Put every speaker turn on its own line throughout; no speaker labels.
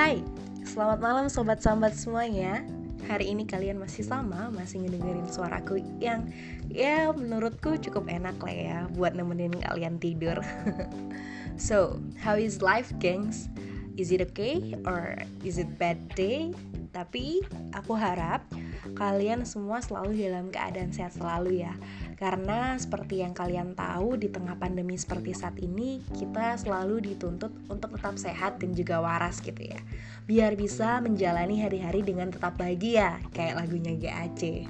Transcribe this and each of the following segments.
Hai, selamat malam sobat sambat semuanya Hari ini kalian masih sama, masih ngedengerin suaraku yang ya menurutku cukup enak lah ya buat nemenin kalian tidur So, how is life gengs? Is it okay or is it bad day? Tapi aku harap kalian semua selalu dalam keadaan sehat selalu ya karena seperti yang kalian tahu di tengah pandemi seperti saat ini kita selalu dituntut untuk tetap sehat dan juga waras gitu ya. Biar bisa menjalani hari-hari dengan tetap bahagia kayak lagunya GAC.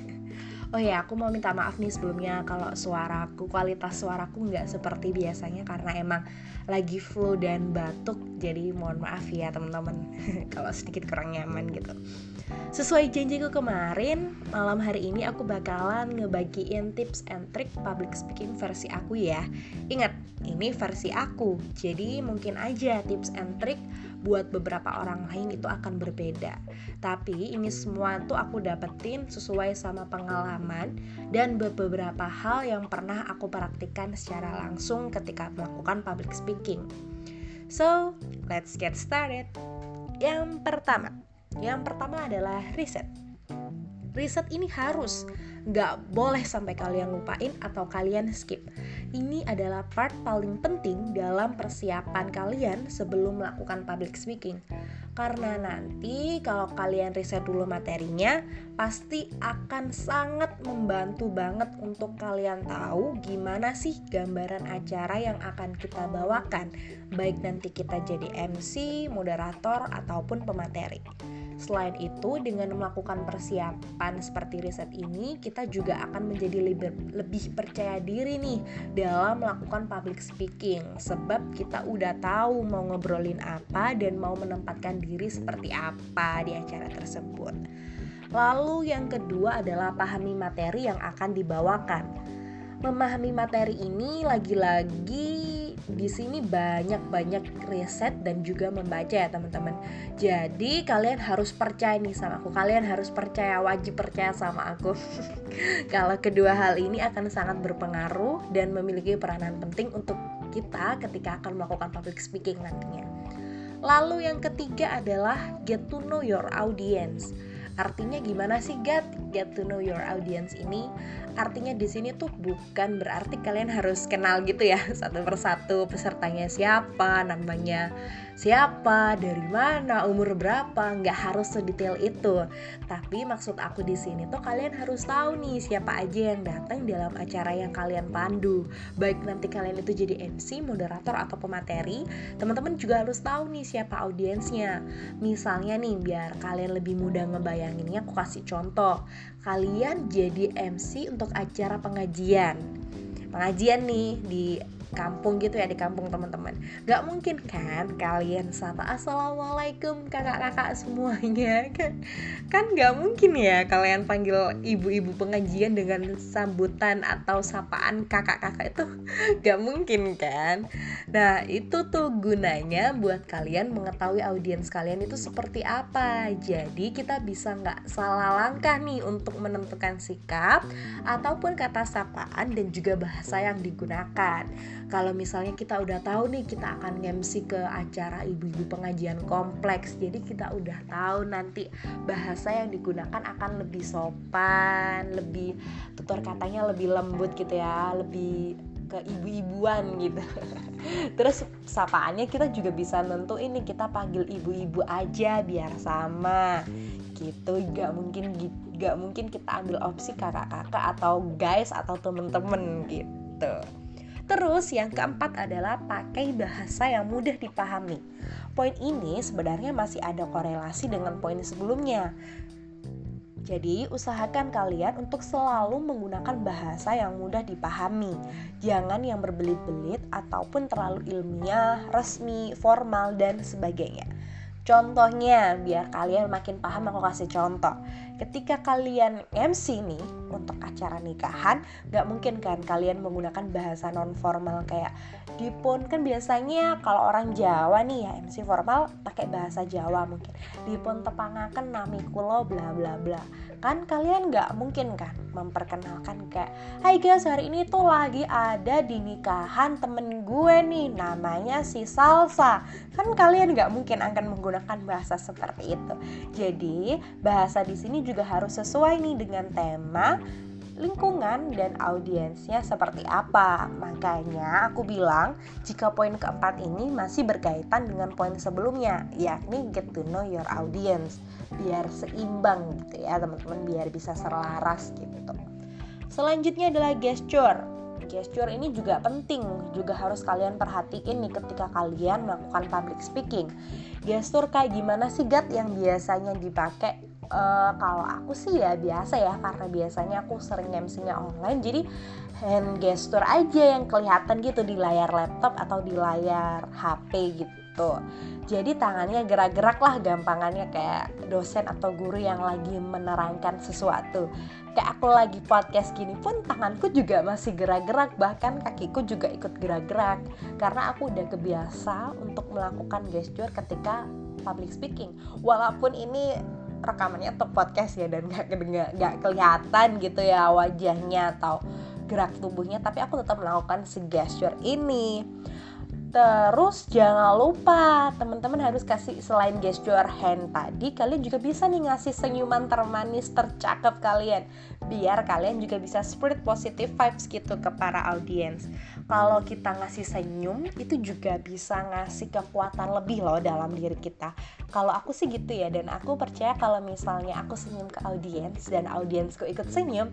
Oh ya, aku mau minta maaf nih sebelumnya kalau suaraku, kualitas suaraku nggak seperti biasanya karena emang lagi flu dan batuk. Jadi mohon maaf ya teman-teman kalau sedikit kurang nyaman gitu. Sesuai janjiku kemarin, malam hari ini aku bakalan ngebagiin tips and trick public speaking versi aku ya. Ingat, ini versi aku. Jadi mungkin aja tips and trick buat beberapa orang lain itu akan berbeda. Tapi ini semua tuh aku dapetin sesuai sama pengalaman dan beberapa hal yang pernah aku praktikkan secara langsung ketika melakukan public speaking. So, let's get started. Yang pertama, yang pertama adalah riset. Riset ini harus nggak boleh sampai kalian lupain atau kalian skip. Ini adalah part paling penting dalam persiapan kalian sebelum melakukan public speaking. Karena nanti kalau kalian riset dulu materinya, pasti akan sangat membantu banget untuk kalian tahu gimana sih gambaran acara yang akan kita bawakan, baik nanti kita jadi MC, moderator, ataupun pemateri. Selain itu, dengan melakukan persiapan seperti riset ini, kita juga akan menjadi lebih, lebih percaya diri nih dalam melakukan public speaking. Sebab kita udah tahu mau ngobrolin apa dan mau menempatkan diri seperti apa di acara tersebut. Lalu yang kedua adalah pahami materi yang akan dibawakan. Memahami materi ini lagi-lagi di sini banyak-banyak riset dan juga membaca ya teman-teman. Jadi kalian harus percaya nih sama aku. Kalian harus percaya, wajib percaya sama aku. Kalau kedua hal ini akan sangat berpengaruh dan memiliki peranan penting untuk kita ketika akan melakukan public speaking nantinya. Lalu yang ketiga adalah get to know your audience. Artinya gimana sih get get to know your audience ini? Artinya di sini tuh bukan berarti kalian harus kenal gitu ya satu persatu pesertanya siapa, namanya siapa, dari mana, umur berapa, nggak harus sedetail itu. Tapi maksud aku di sini tuh kalian harus tahu nih siapa aja yang datang dalam acara yang kalian pandu. Baik nanti kalian itu jadi MC, moderator atau pemateri, teman-teman juga harus tahu nih siapa audiensnya. Misalnya nih biar kalian lebih mudah ngebayanginnya, aku kasih contoh. Kalian jadi MC untuk acara pengajian. Pengajian nih di kampung gitu ya di kampung teman-teman. Gak mungkin kan kalian sapa assalamualaikum kakak-kakak semuanya. Kan kan gak mungkin ya kalian panggil ibu-ibu pengajian dengan sambutan atau sapaan kakak-kakak itu. Gak mungkin kan? Nah itu tuh gunanya buat kalian mengetahui audiens kalian itu seperti apa. Jadi kita bisa nggak salah langkah nih untuk menentukan sikap ataupun kata sapaan dan juga bahasa yang digunakan kalau misalnya kita udah tahu nih kita akan ngemsi ke acara ibu-ibu pengajian kompleks. Jadi kita udah tahu nanti bahasa yang digunakan akan lebih sopan lebih tutur katanya lebih lembut gitu ya lebih ke ibu-ibuan gitu. Terus sapaannya kita juga bisa nentu ini kita panggil ibu-ibu aja biar sama. Gitu gak mungkin gak mungkin kita ambil opsi kakak-kakak atau guys atau temen-temen gitu Terus yang keempat adalah pakai bahasa yang mudah dipahami. Poin ini sebenarnya masih ada korelasi dengan poin sebelumnya. Jadi, usahakan kalian untuk selalu menggunakan bahasa yang mudah dipahami. Jangan yang berbelit-belit ataupun terlalu ilmiah, resmi, formal, dan sebagainya. Contohnya, biar kalian makin paham aku kasih contoh. ketika kalian MC nih untuk acara nikahan nggak mungkin kan kalian menggunakan bahasa non formal kayak dipun. Kan biasanya kalau orang Jawa nih ya MC formal pakai bahasa Jawa mungkin. Dipun tepangaken nami kulo bla bla bla kan kalian nggak mungkin kan memperkenalkan kayak Hai guys hari ini tuh lagi ada di nikahan temen gue nih namanya si Salsa. Kan kalian nggak mungkin akan menggunakan bahasa seperti itu. Jadi bahasa di sini juga harus sesuai nih dengan tema lingkungan dan audiensnya seperti apa. Makanya aku bilang jika poin keempat ini masih berkaitan dengan poin sebelumnya, yakni get to know your audience, biar seimbang gitu ya teman-teman, biar bisa selaras gitu. Selanjutnya adalah gesture. Gesture ini juga penting, juga harus kalian perhatiin nih ketika kalian melakukan public speaking. Gestur kayak gimana sih Gat yang biasanya dipakai uh, kalau aku sih ya biasa ya karena biasanya aku sering MC-nya online jadi hand gesture aja yang kelihatan gitu di layar laptop atau di layar HP gitu jadi tangannya gerak-gerak lah gampangannya kayak dosen atau guru yang lagi menerangkan sesuatu. Kayak aku lagi podcast gini pun tanganku juga masih gerak-gerak bahkan kakiku juga ikut gerak-gerak. Karena aku udah kebiasa untuk melakukan gesture ketika public speaking. Walaupun ini rekamannya untuk podcast ya dan gak, gak, kelihatan gitu ya wajahnya atau gerak tubuhnya tapi aku tetap melakukan si gesture ini Terus jangan lupa teman-teman harus kasih selain gesture hand tadi kalian juga bisa nih ngasih senyuman termanis tercakap kalian biar kalian juga bisa spread positive vibes gitu ke para audiens. Kalau kita ngasih senyum itu juga bisa ngasih kekuatan lebih loh dalam diri kita. Kalau aku sih gitu ya dan aku percaya kalau misalnya aku senyum ke audiens dan audiensku ikut senyum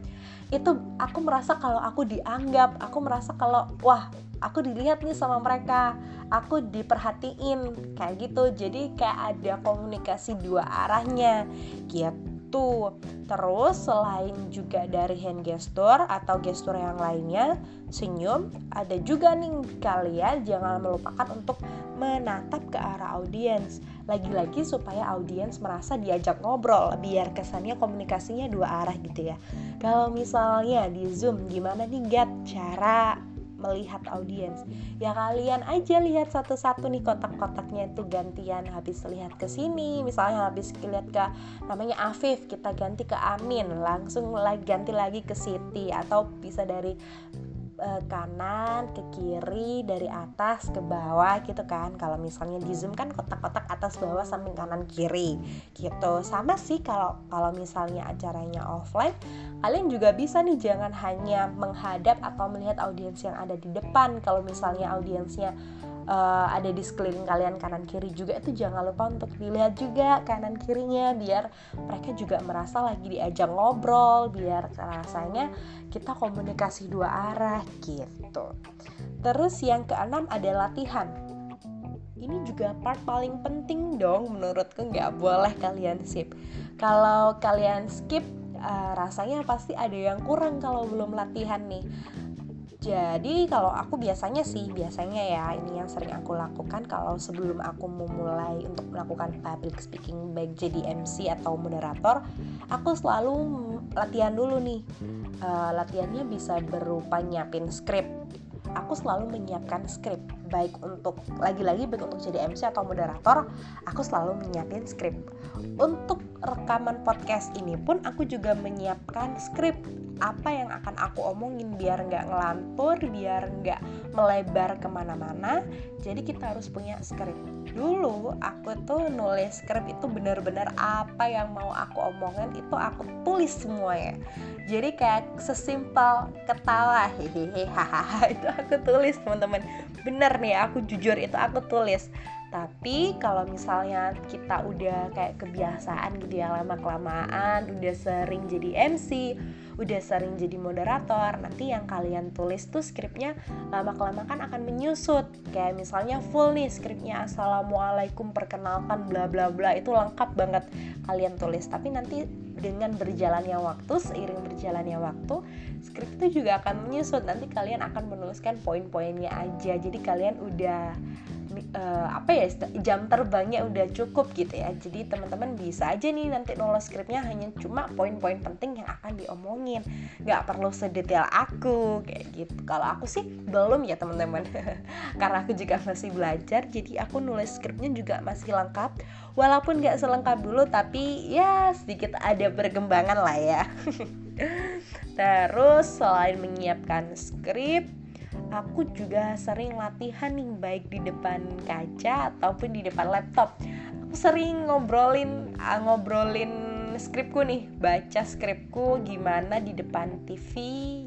itu aku merasa kalau aku dianggap, aku merasa kalau wah aku dilihat nih sama mereka aku diperhatiin kayak gitu. Jadi kayak ada komunikasi dua arahnya gitu. Terus selain juga dari hand gesture atau gestur yang lainnya senyum ada juga nih kalian jangan melupakan untuk menatap ke arah audiens. Lagi-lagi supaya audiens merasa diajak ngobrol biar kesannya komunikasinya dua arah gitu ya. Kalau misalnya di zoom gimana nih Gat cara melihat audiens. Ya kalian aja lihat satu-satu nih kotak-kotaknya itu gantian habis lihat ke sini misalnya habis lihat ke namanya Afif kita ganti ke Amin langsung lagi ganti lagi ke Siti atau bisa dari uh, kanan ke kiri dari atas ke bawah gitu kan. Kalau misalnya di zoom kan kotak-kotak atas bawah samping kanan kiri gitu. Sama sih kalau kalau misalnya acaranya offline kalian juga bisa nih jangan hanya menghadap atau melihat audiens yang ada di depan. Kalau misalnya audiensnya uh, ada di sekeliling kalian kanan kiri juga itu jangan lupa untuk dilihat juga kanan kirinya biar mereka juga merasa lagi diajak ngobrol biar rasanya kita komunikasi dua arah gitu. Terus yang keenam ada latihan. Ini juga part paling penting dong menurutku nggak boleh kalian skip. Kalau kalian skip uh, rasanya pasti ada yang kurang kalau belum latihan nih jadi kalau aku biasanya sih biasanya ya ini yang sering aku lakukan kalau sebelum aku memulai untuk melakukan public speaking baik jadi MC atau moderator, aku selalu latihan dulu nih. Uh, latihannya bisa berupa nyiapin script. Aku selalu menyiapkan script baik untuk lagi-lagi baik untuk jadi MC atau moderator, aku selalu menyiapin script. Untuk rekaman podcast ini pun aku juga menyiapkan script apa yang akan aku omongin biar nggak ngelantur biar nggak melebar ke mana-mana. Jadi kita harus punya skrip dulu aku tuh nulis skrip itu bener-bener apa yang mau aku omongin itu aku tulis semuanya. Jadi kayak sesimpel ketawa hehehe hahaha itu aku tulis teman-teman. Bener nih aku jujur itu aku tulis. Tapi kalau misalnya kita udah kayak kebiasaan gitu ya lama kelamaan udah sering jadi MC udah sering jadi moderator nanti yang kalian tulis tuh skripnya lama kelamaan akan menyusut. Kayak misalnya full nih skripnya assalamualaikum perkenalkan bla bla bla itu lengkap banget kalian tulis. Tapi nanti dengan berjalannya waktu seiring berjalannya waktu skrip itu juga akan menyusut. Nanti kalian akan menuliskan poin-poinnya aja. Jadi kalian udah uh, apa ya jam terbangnya udah cukup gitu ya. Jadi teman-teman bisa aja nih nanti nulis skripnya hanya cuma poin-poin penting yang akan diomongin. Nggak perlu sedetail aku kayak gitu. Kalau aku sih belum ya teman-teman. Karena aku juga masih belajar jadi aku nulis skripnya juga masih lengkap. Walaupun nggak selengkap dulu tapi ya sedikit ada perkembangan lah ya. Terus selain menyiapkan skrip aku juga sering latihan nih baik di depan kaca ataupun di depan laptop. Aku sering ngobrolin ah, ngobrolin skripku nih baca skripku gimana di depan TV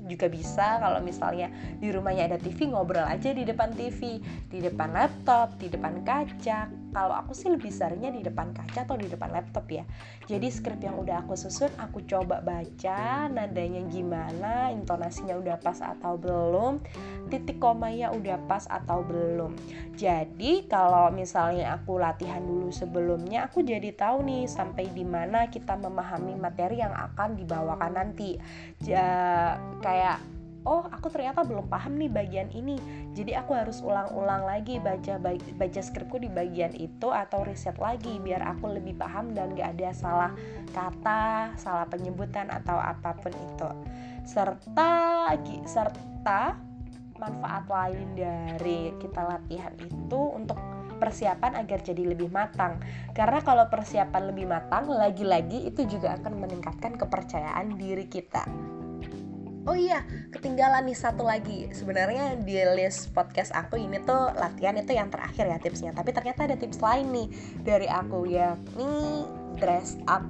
juga bisa. Kalau misalnya di rumahnya ada TV ngobrol aja di depan TV di depan laptop di depan kaca kalau aku sih lebih seringnya di depan kaca atau di depan laptop ya. Jadi skrip yang udah aku susun aku coba baca nadanya gimana intonasinya udah pas atau belum titik komanya udah pas atau belum. Jadi kalau misalnya aku latihan dulu sebelumnya aku jadi tahu nih sampai di mana kita memahami materi yang akan dibawakan nanti. Ja, kayak oh aku ternyata belum paham nih bagian ini. Jadi aku harus ulang-ulang lagi baca baca skripku di bagian itu atau riset lagi biar aku lebih paham dan gak ada salah kata salah penyebutan atau apa pun itu. Serta serta manfaat lain dari kita latihan itu untuk persiapan agar jadi lebih matang. Karena kalau persiapan lebih matang lagi-lagi itu juga akan meningkatkan kepercayaan diri kita Oh iya, ketinggalan nih satu lagi. Sebenarnya di list podcast aku ini tuh latihan itu yang terakhir ya tipsnya. Tapi ternyata ada tips lain nih dari aku ya. Nih dress up.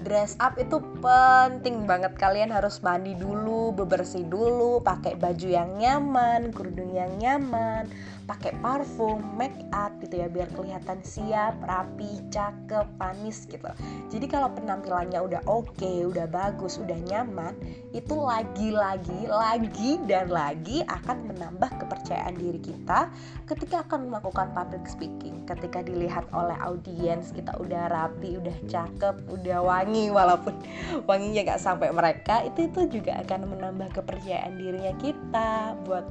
Dress up itu penting banget. Kalian harus mandi dulu, bebersih dulu, pakai baju yang nyaman, kerudung yang nyaman, pakai parfum, make up gitu ya biar kelihatan siap, rapi, cakep, manis gitu. Jadi kalau penampilannya udah oke, okay, udah bagus, udah nyaman, itu lagi-lagi, lagi dan lagi akan menambah kepercayaan diri kita ketika akan melakukan public speaking. Ketika dilihat oleh audiens kita udah rapi, udah cakep, udah wangi walaupun wanginya gak sampai mereka, itu itu juga akan menambah kepercayaan dirinya kita buat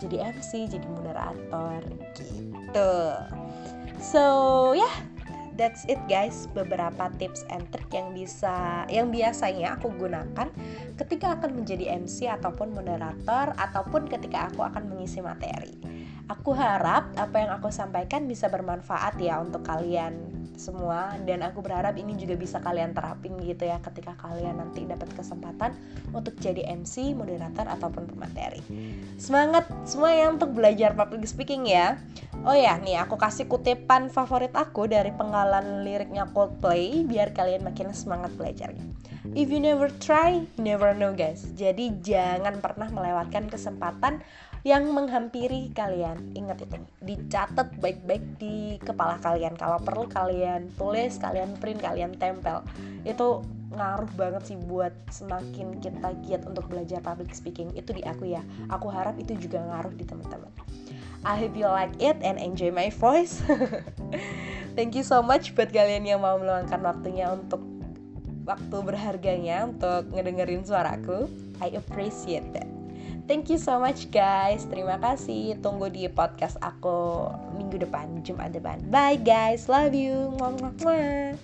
jadi MC jadi moderator gitu. So ya yeah, that's it guys. Beberapa tips and trick yang bisa yang biasanya aku gunakan ketika akan menjadi MC ataupun moderator ataupun ketika aku akan mengisi materi. Aku harap apa yang aku sampaikan bisa bermanfaat ya untuk kalian semua dan aku berharap ini juga bisa kalian terapin gitu ya ketika kalian nanti dapat kesempatan untuk jadi MC, moderator ataupun pemateri. Semangat semua yang untuk belajar public speaking ya. Oh ya, nih aku kasih kutipan favorit aku dari penggalan liriknya Coldplay biar kalian makin semangat belajarnya. If you never try, never know guys. Jadi jangan pernah melewatkan kesempatan yang menghampiri kalian. Ingat itu, dicatat baik-baik di kepala kalian. Kalau perlu kalian tulis, kalian print, kalian tempel. Itu ngaruh banget sih buat semakin kita giat untuk belajar public speaking. Itu di aku ya. Aku harap itu juga ngaruh di teman-teman. I hope you like it and enjoy my voice. Thank you so much buat kalian yang mau meluangkan waktunya untuk waktu berharganya untuk ngedengerin suaraku. I appreciate that. Thank you so much guys. Terima kasih. Tunggu di podcast aku minggu depan, Jumat depan. Bye guys. Love you. Mwah, mwah, mwah.